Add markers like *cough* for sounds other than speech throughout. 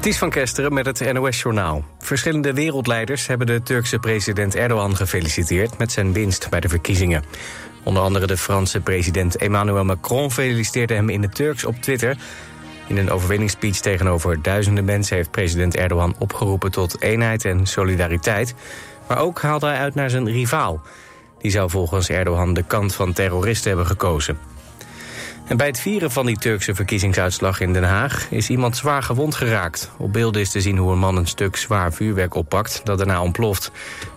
Ties van Kesteren met het NOS-journaal. Verschillende wereldleiders hebben de Turkse president Erdogan gefeliciteerd... met zijn winst bij de verkiezingen. Onder andere de Franse president Emmanuel Macron feliciteerde hem in het Turks op Twitter. In een overwinningsspeech tegenover duizenden mensen... heeft president Erdogan opgeroepen tot eenheid en solidariteit. Maar ook haalde hij uit naar zijn rivaal. Die zou volgens Erdogan de kant van terroristen hebben gekozen. En bij het vieren van die Turkse verkiezingsuitslag in Den Haag... is iemand zwaar gewond geraakt. Op beelden is te zien hoe een man een stuk zwaar vuurwerk oppakt... dat daarna ontploft.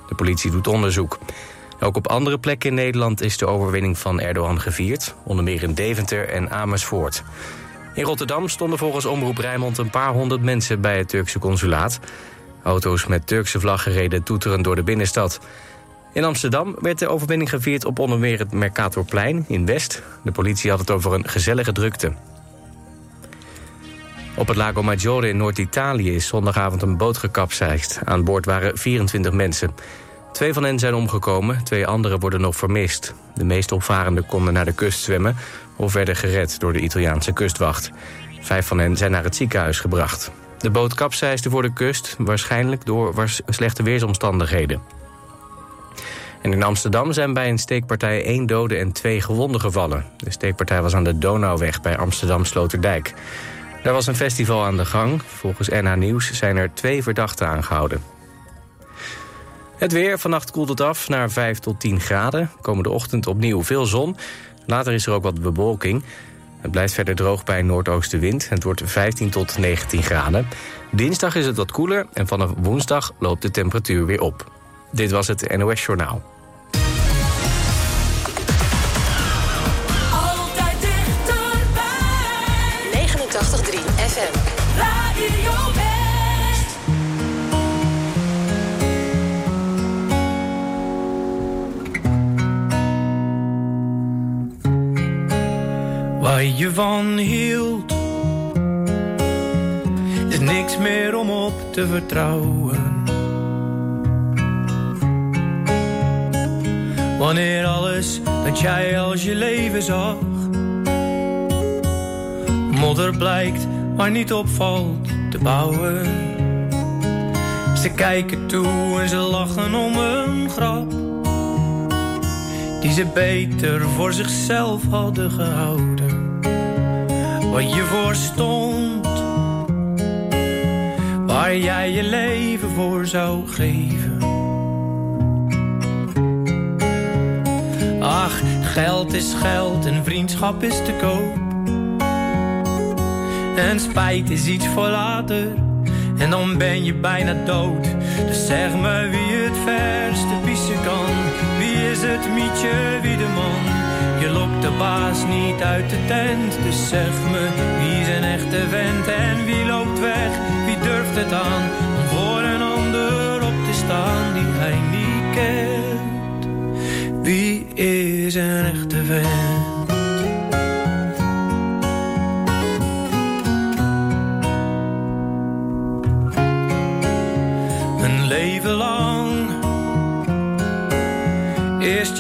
De politie doet onderzoek. Ook op andere plekken in Nederland is de overwinning van Erdogan gevierd. Onder meer in Deventer en Amersfoort. In Rotterdam stonden volgens Omroep Rijnmond een paar honderd mensen bij het Turkse consulaat. Auto's met Turkse vlaggen reden toeterend door de binnenstad. In Amsterdam werd de overwinning gevierd op onder meer het Mercatorplein in West. De politie had het over een gezellige drukte. Op het Lago Maggiore in Noord-Italië is zondagavond een boot gekapseist. Aan boord waren 24 mensen. Twee van hen zijn omgekomen, twee anderen worden nog vermist. De meeste opvarenden konden naar de kust zwemmen... of werden gered door de Italiaanse kustwacht. Vijf van hen zijn naar het ziekenhuis gebracht. De boot kapseisde voor de kust, waarschijnlijk door slechte weersomstandigheden. En in Amsterdam zijn bij een steekpartij één dode en twee gewonden gevallen. De steekpartij was aan de Donauweg bij Amsterdam-Sloterdijk. Daar was een festival aan de gang. Volgens NH Nieuws zijn er twee verdachten aangehouden. Het weer, vannacht koelt het af naar 5 tot 10 graden. Komende ochtend opnieuw veel zon. Later is er ook wat bewolking. Het blijft verder droog bij een noordoostenwind. Het wordt 15 tot 19 graden. Dinsdag is het wat koeler en vanaf woensdag loopt de temperatuur weer op. Dit was het NOS Journaal. 89.3 FM. Radio West. Waar je van hield, is niks meer om op te vertrouwen. Wanneer alles dat jij als je leven zag, modder blijkt maar niet opvalt te bouwen. Ze kijken toe en ze lachen om een grap die ze beter voor zichzelf hadden gehouden. Wat je voor stond, waar jij je leven voor zou geven. Ach, geld is geld en vriendschap is te koop. En spijt is iets voor later, en dan ben je bijna dood. Dus zeg me wie het verste pissen kan. Wie is het mietje, wie de man? Je lokt de baas niet uit de tent. Dus zeg me wie een echte vent en wie loopt weg? Wie durft het aan om voor een ander op te staan die hij niet kent? Wie is een echte vent?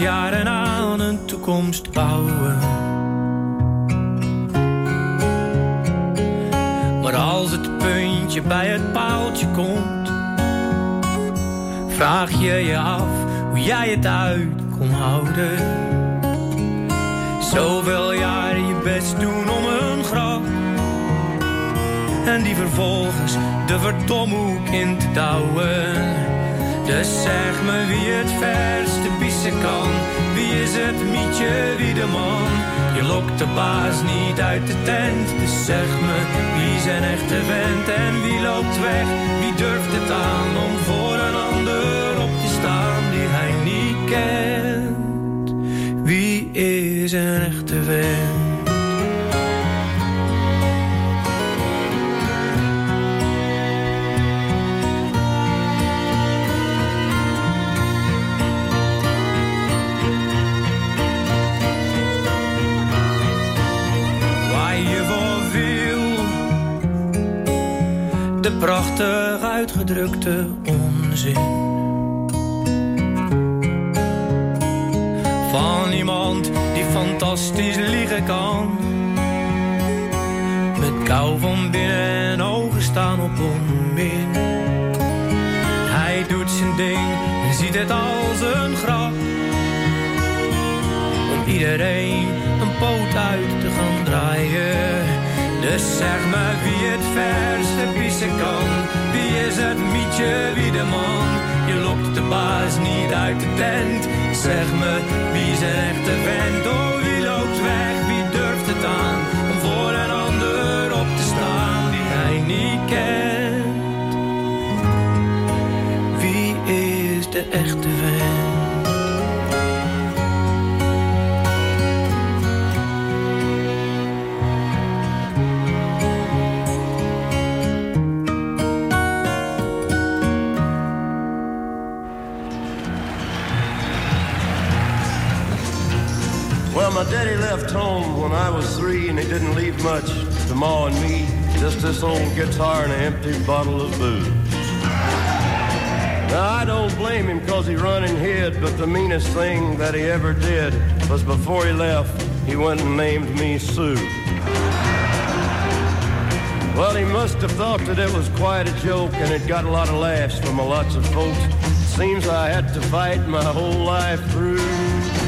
Jaren aan een toekomst bouwen Maar als het puntje bij het paaltje komt Vraag je je af hoe jij het uit kon houden Zoveel jaren je best doen om een grap en die vervolgens de verdomhoek in te douwen. Dus zeg me wie het verste kan. Wie is het mietje, wie de man? Je lokt de baas niet uit de tent. Dus zeg me wie zijn echte vent en wie loopt weg? Wie durft het aan om voor een ander op te staan die hij niet kent? Wie is een echte vent? Prachtig uitgedrukte onzin. Van iemand die fantastisch liegen kan. Met kou van binnen en ogen staan op onmin. Hij doet zijn ding en ziet het als een grap. Om iedereen een poot uit te gaan draaien. Dus zeg me wie het verste pissen kan. Wie is het mietje, wie de man? Je lokt de baas niet uit de tent. Zeg me wie is een echte vent? Oh, wie loopt weg, wie durft het aan? Om voor een ander op te staan die hij niet kent. Wie is de echte vent? Left home when I was three, and he didn't leave much to Ma and me. Just this old guitar and an empty bottle of booze. Now, I don't blame him because he run and hid, but the meanest thing that he ever did was before he left, he went and named me Sue. Well, he must have thought that it was quite a joke, and it got a lot of laughs from a lots of folks. Seems I had to fight my whole life through.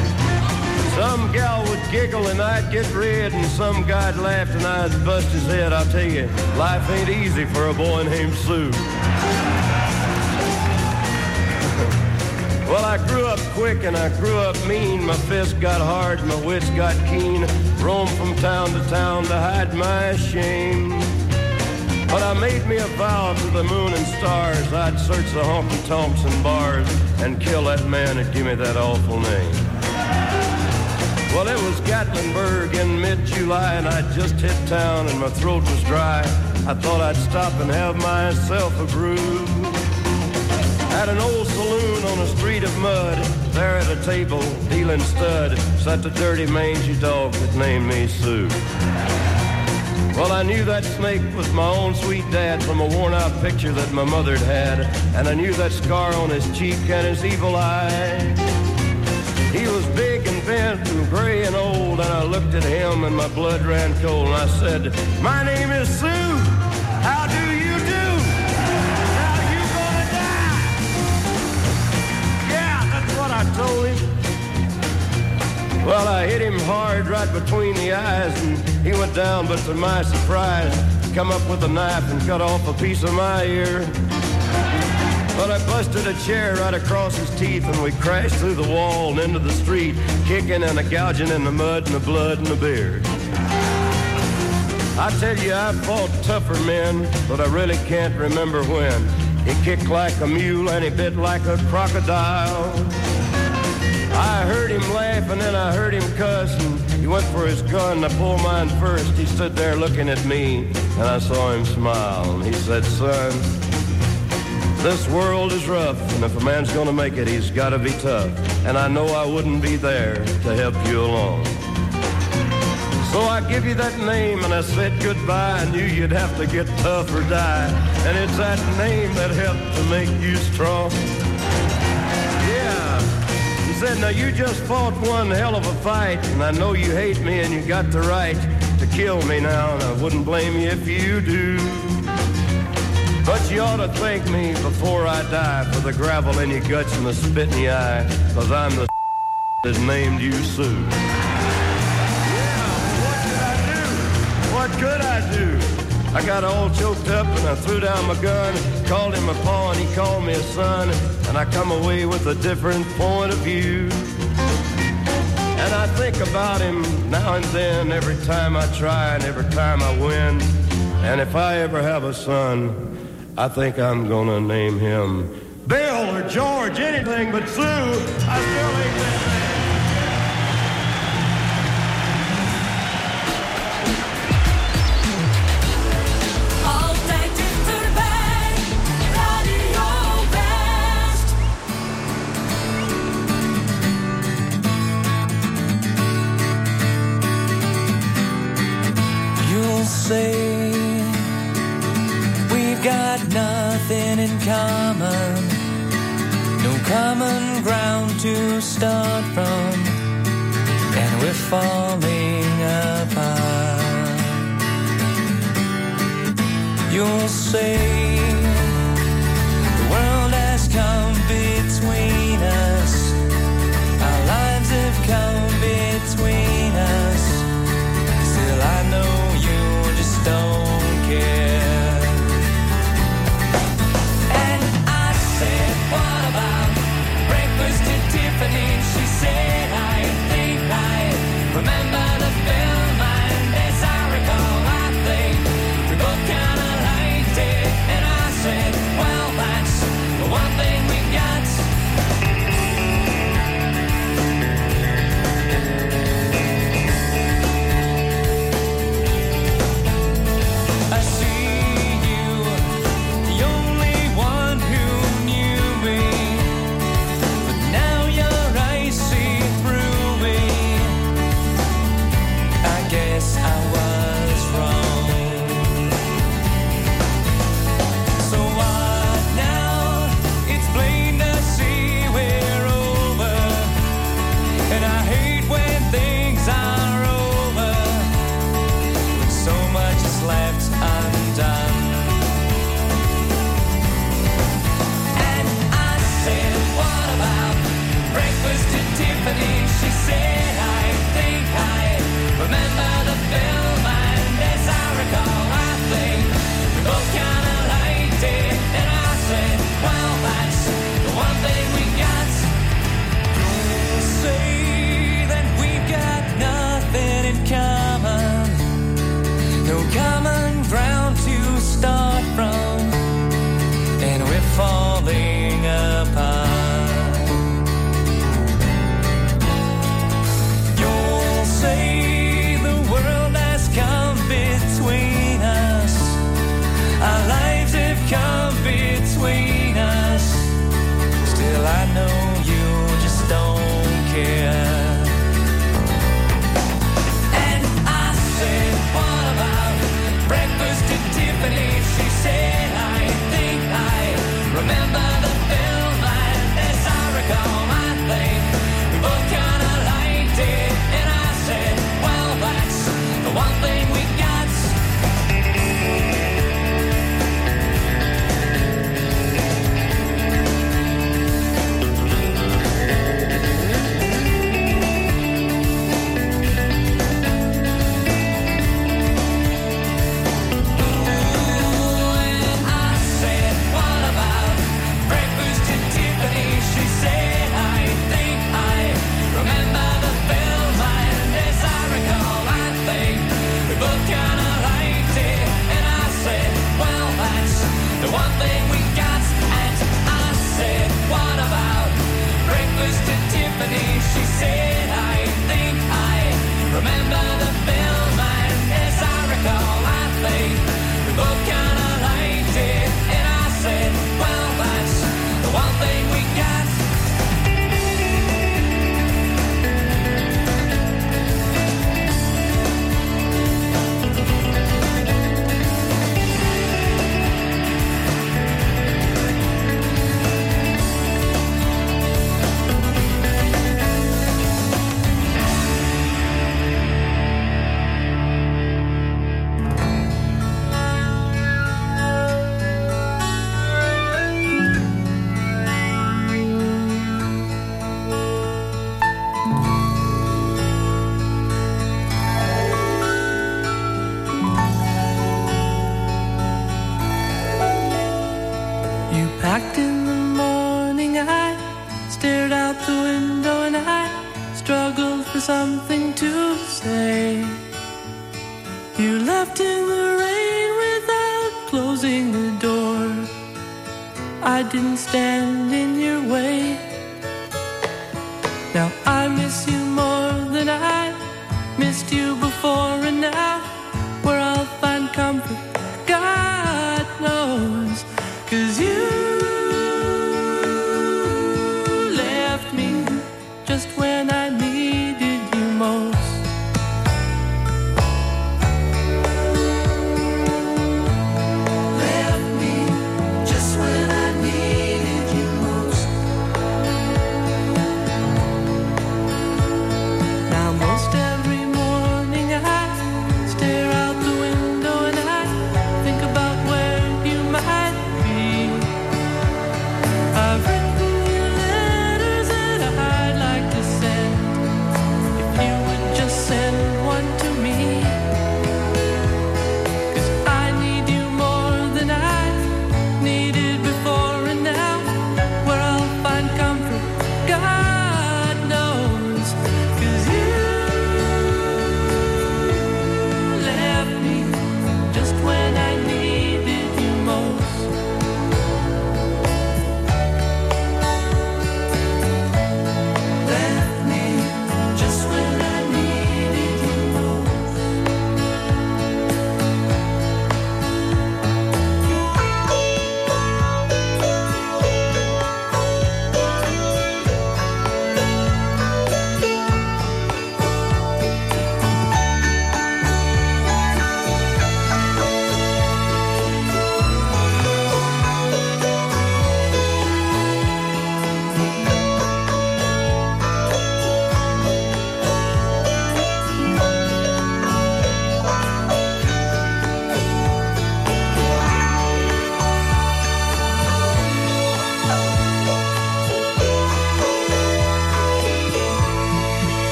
Some gal would giggle and I'd get red, and some guy'd laugh and I'd bust his head. I'll tell you, life ain't easy for a boy named Sue. Well, I grew up quick and I grew up mean. My fists got hard, my wits got keen. Roamed from town to town to hide my shame. But I made me a vow to the moon and stars. I'd search the honky tonks and bars and kill that man that give me that awful name. Well, it was Gatlinburg in mid-July, and I'd just hit town, and my throat was dry. I thought I'd stop and have myself a brew. At an old saloon on a street of mud, there at a table, dealing stud, sat the dirty mangy dog that named me Sue. Well, I knew that snake was my own sweet dad from a worn-out picture that my mother'd had, and I knew that scar on his cheek and his evil eye. He was bent and gray and old, and I looked at him and my blood ran cold, and I said, My name is Sue. How do you do? Now you gonna die? Yeah, that's what I told him. Well, I hit him hard right between the eyes, and he went down, but to my surprise, come up with a knife and cut off a piece of my ear. But I busted a chair right across his teeth and we crashed through the wall and into the street, kicking and a gouging in the mud and the blood and the beer. I tell you, I fought tougher men, but I really can't remember when. He kicked like a mule and he bit like a crocodile. I heard him laugh and then I heard him cuss and he went for his gun. I pulled mine first. He stood there looking at me and I saw him smile. And he said, son, this world is rough, and if a man's gonna make it, he's gotta be tough. And I know I wouldn't be there to help you along. So I give you that name, and I said goodbye. I knew you'd have to get tough or die. And it's that name that helped to make you strong. Yeah. He said, now you just fought one hell of a fight, and I know you hate me, and you got the right to kill me now, and I wouldn't blame you if you do. You ought to thank me before I die for the gravel in your guts and the spit in your eye, cause I'm the *laughs* that named you Sue. Yeah, what could I do? What could I do? I got all choked up and I threw down my gun, called him a paw and he called me a son, and I come away with a different point of view. And I think about him now and then, every time I try and every time I win. And if I ever have a son, I think I'm gonna name him Bill or George, anything but Sue. I still ain't that start from, and we're falling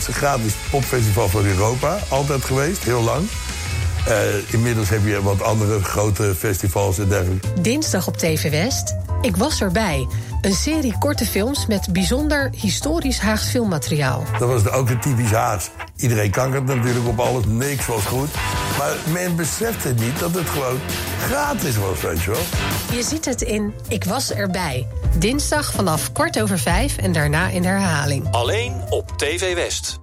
grootste gratis popfestival van Europa. Altijd geweest, heel lang. Eh, inmiddels heb je wat andere grote festivals en dergelijke. Dinsdag op TV West. Ik was erbij. Een serie korte films met bijzonder historisch Haags filmmateriaal. Dat was ook een typisch Haags. Iedereen kankert natuurlijk op alles, niks was goed. Maar men besefte niet dat het gewoon gratis was, weet je wel. Je ziet het in Ik was erbij. Dinsdag vanaf kwart over vijf en daarna in herhaling. Alleen op TV West.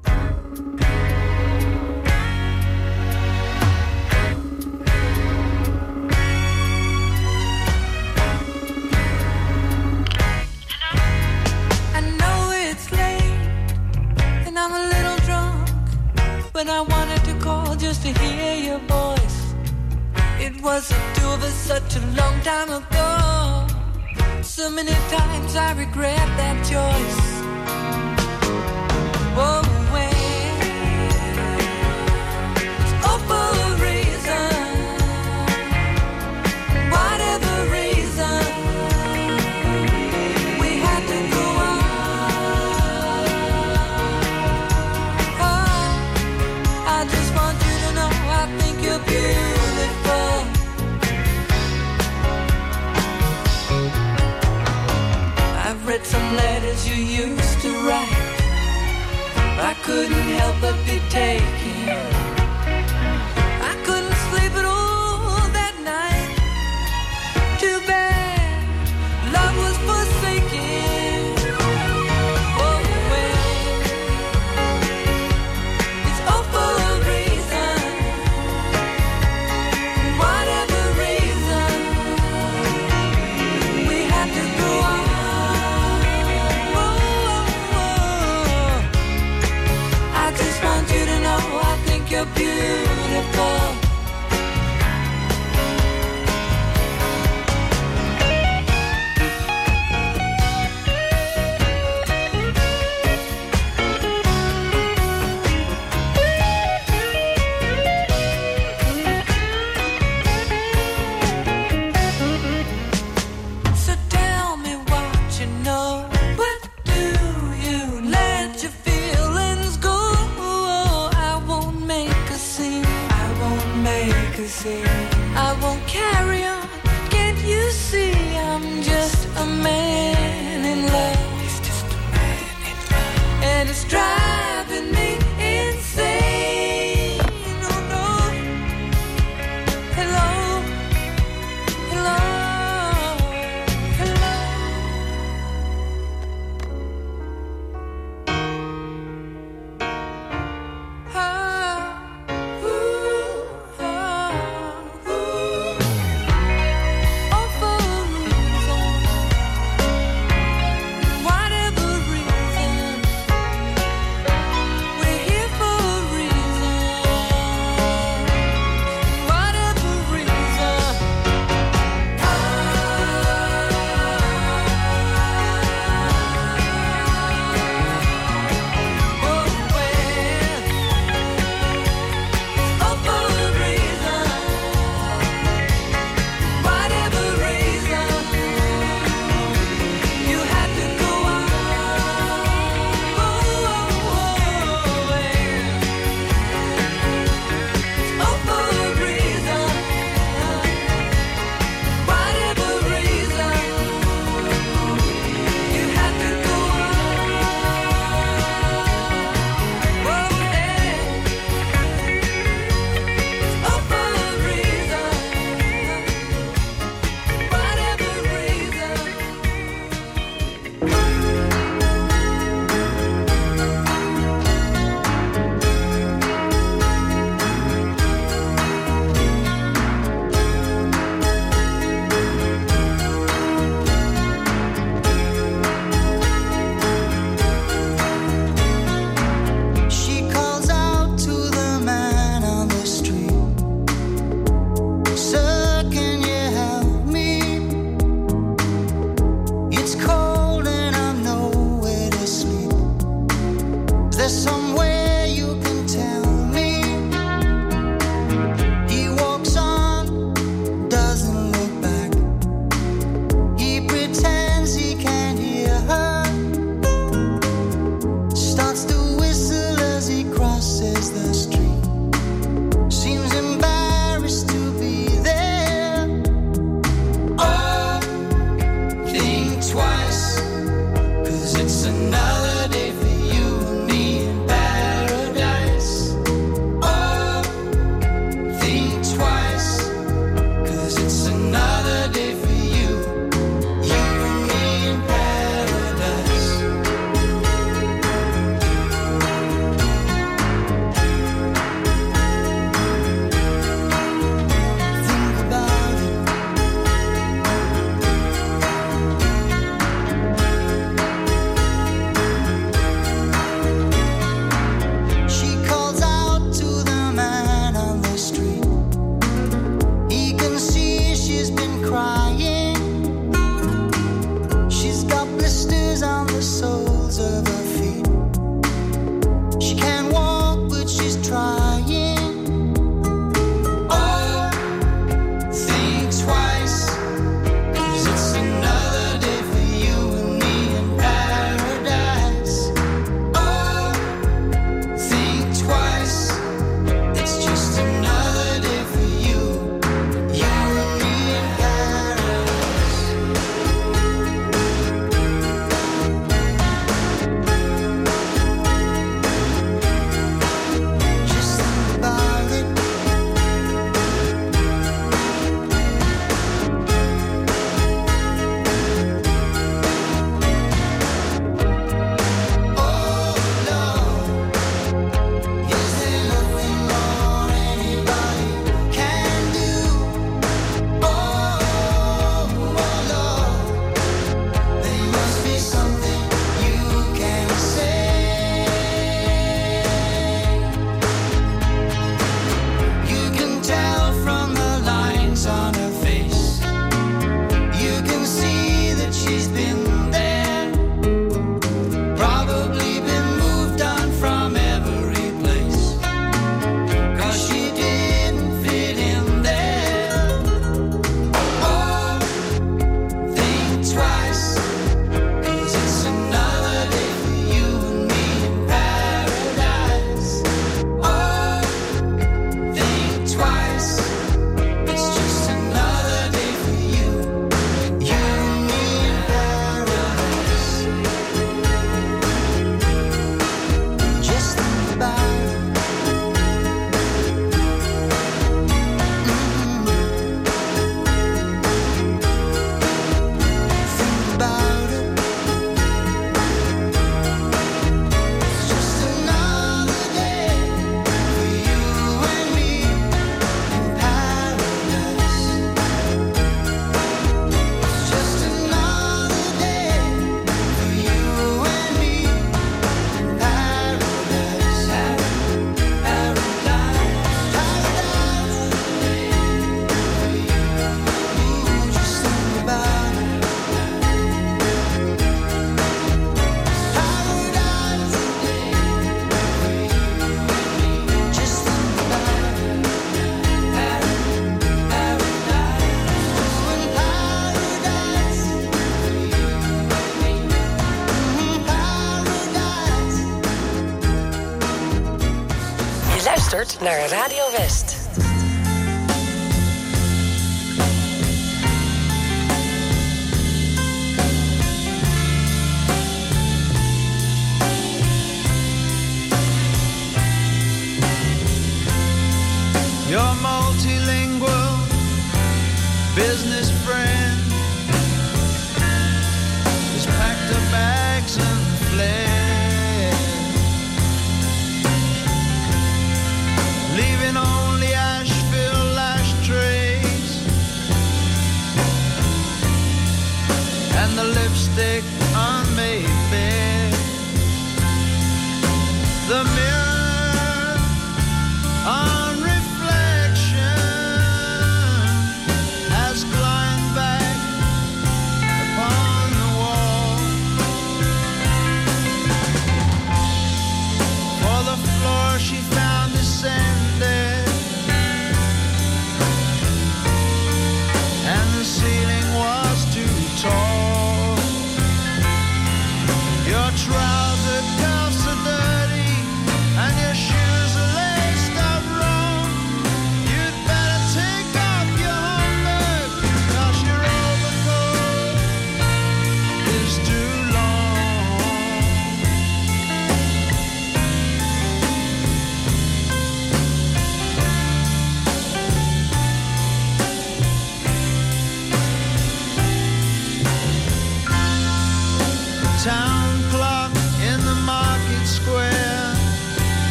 Naar Radio West.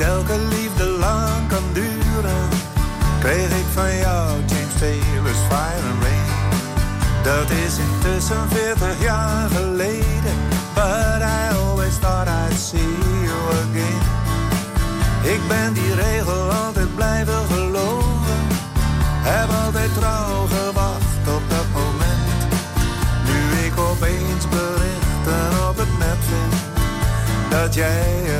Niet elke liefde lang kan duren, kreeg ik van jou James Taylor's Fire and Rain. Dat is intussen 40 jaar geleden, but I always thought I'd see you again. Ik ben die regel altijd blijven geloven, heb altijd trouw gewacht op dat moment. Nu ik opeens berichten op het net vind dat jij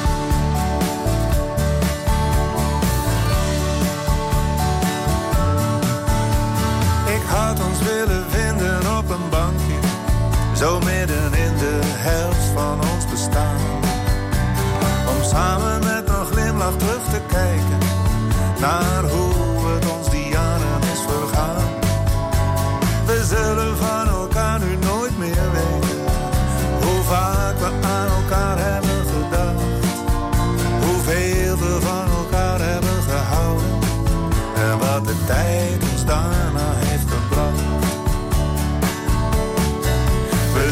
Ik willen vinden op een bankje. Zo midden in de helft van ons bestaan. Om samen met een glimlach terug te kijken naar hoe het ons die jaren is vergaan. We zullen van elkaar nu nooit meer weten hoe vaak we aan elkaar hebben gedacht. Hoeveel we van elkaar hebben gehouden en wat de tijd ons daarna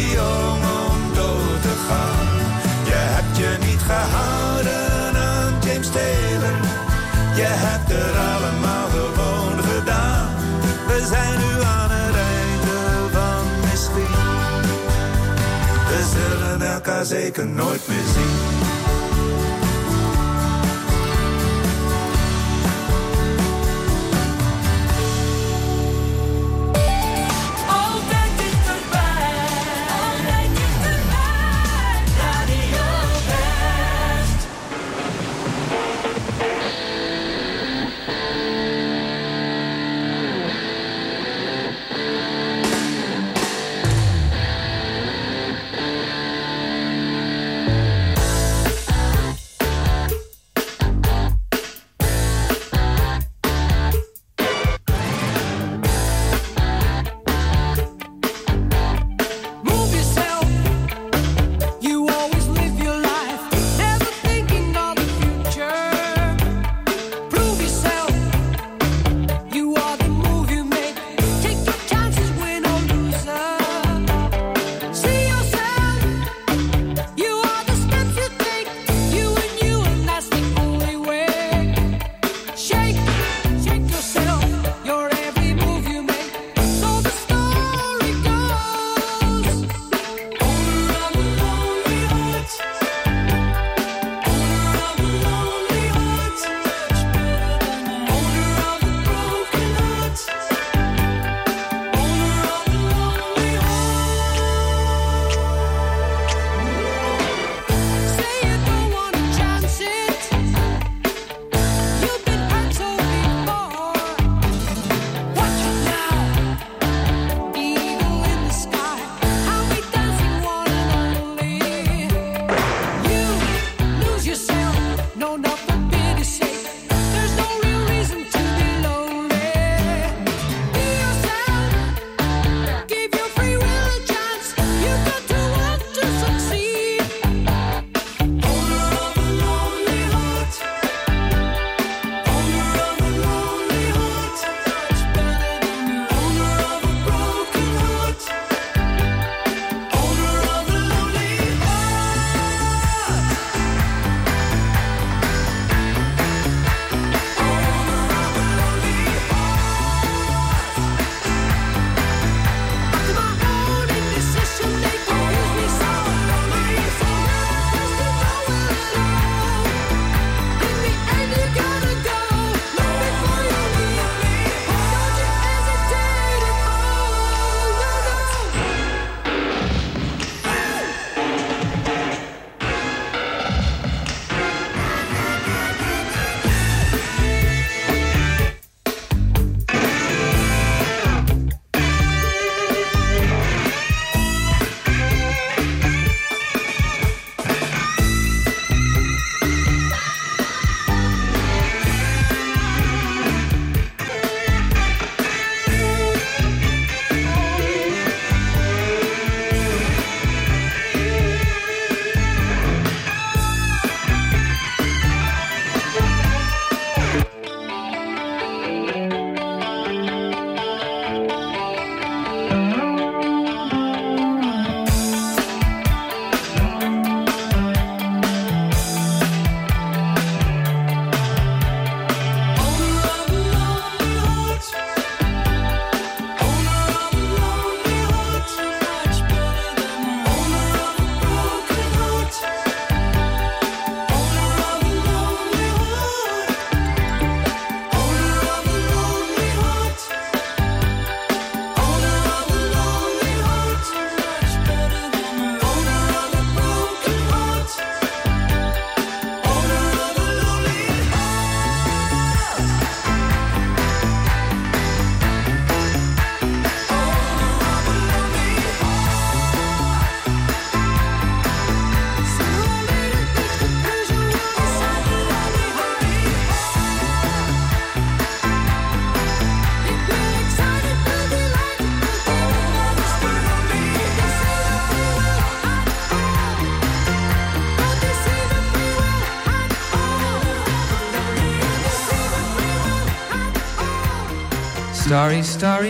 Om dood te gaan. Je hebt je niet gehouden aan James Taylor. Je hebt het allemaal gewoon gedaan. We zijn nu aan het einde van misschien. We zullen elkaar zeker nooit meer zien.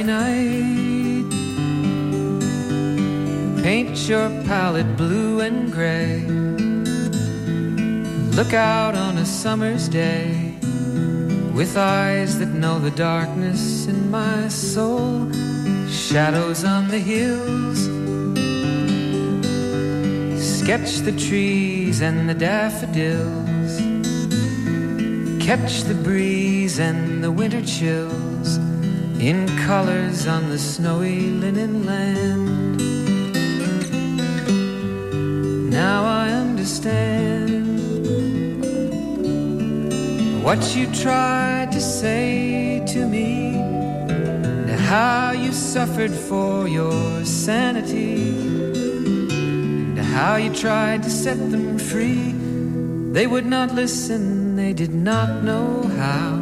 Night. Paint your palette blue and gray. Look out on a summer's day with eyes that know the darkness in my soul. Shadows on the hills. Sketch the trees and the daffodils. Catch the breeze and the winter chills in colors on the snowy linen land. Now I understand what you tried to say to me, and how you suffered for your sanity, and how you tried to set them free. They would not listen, they did not know how.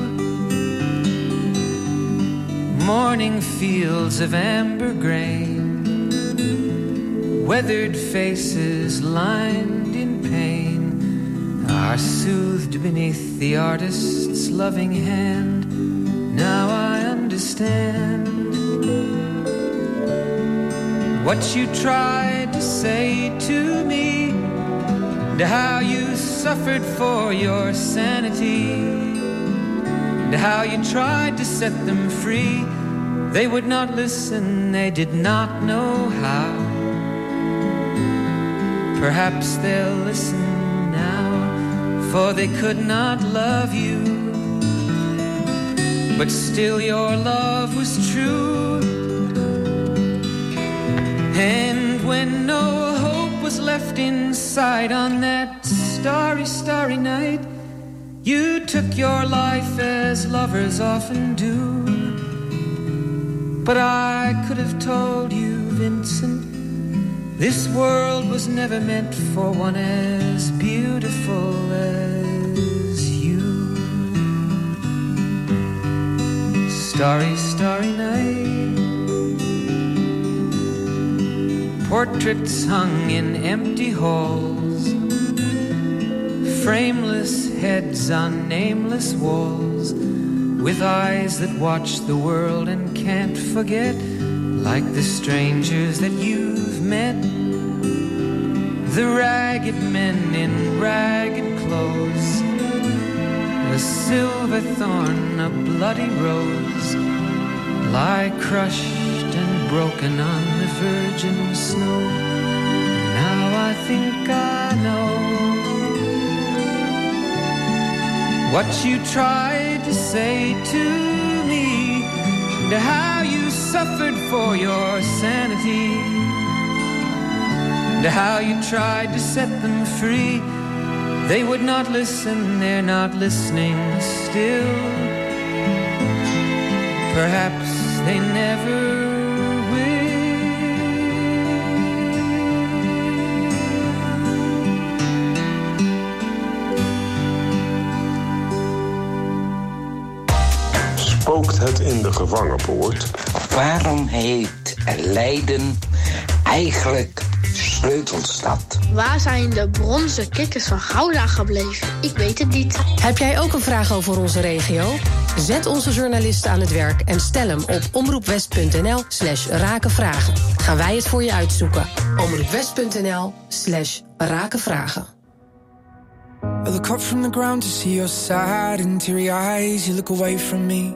Morning fields of amber grain. Weathered faces lined in pain are soothed beneath the artist's loving hand. Now I understand what you tried to say to me, and how you suffered for your sanity, and how you tried to set them free. They would not listen, they did not know how. Perhaps they'll listen now, for they could not love you. But still, your love was true. And when no hope was left inside on that starry, starry night, you took your life as lovers often do. But I could have told you, Vincent. This world was never meant for one as beautiful as you. Starry, starry night. Portraits hung in empty halls. Frameless heads on nameless walls. With eyes that watch the world and can't forget. Like the strangers that you've met. The ragged men in ragged clothes. A silver thorn, a bloody rose. Lie crushed and broken on the virgin snow. Now I think I know what you tried to say to and how you suffered for your sanity, and how you tried to set them free. They would not listen, they're not listening still. Perhaps they never het in de gevangenpoort? Waarom heet Leiden eigenlijk Sleutelstad? Waar zijn de bronzen kikkers van Gouda gebleven? Ik weet het niet. Heb jij ook een vraag over onze regio? Zet onze journalisten aan het werk en stel hem op omroepwest.nl slash rakenvragen. Gaan wij het voor je uitzoeken. omroepwest.nl slash rakenvragen. I look up from the ground to see your sad and teary eyes. You look away from me,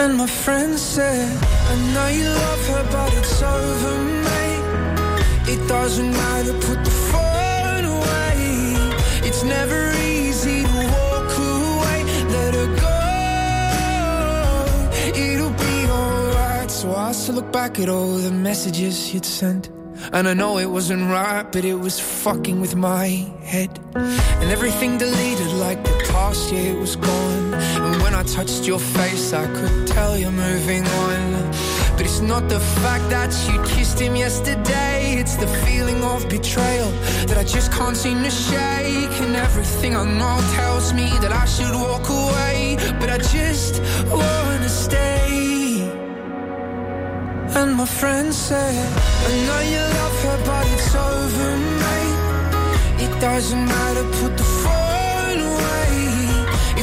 And my friend said, I know you love her, but it's over, mate. It doesn't matter, put the phone away. It's never easy to walk away. Let her go, it'll be alright. So I still look back at all the messages you'd sent. And I know it wasn't right, but it was fucking with my head. And everything deleted like the past year was gone. And when I touched your face, I could tell you're moving on. But it's not the fact that you kissed him yesterday, it's the feeling of betrayal that I just can't seem to shake. And everything I know tells me that I should walk away, but I just wanna stay. And my friend said, I know you love her, but it's over, mate. It doesn't matter, put the phone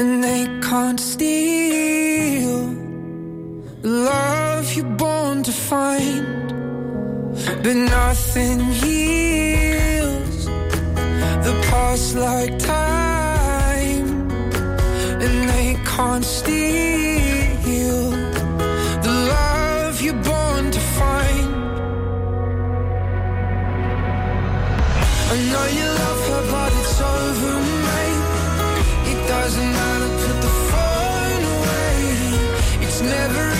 and they can't steal the love you're born to find. But nothing heals the past like time, and they can't steal the love you're born to find. I know you love her, but it's over, never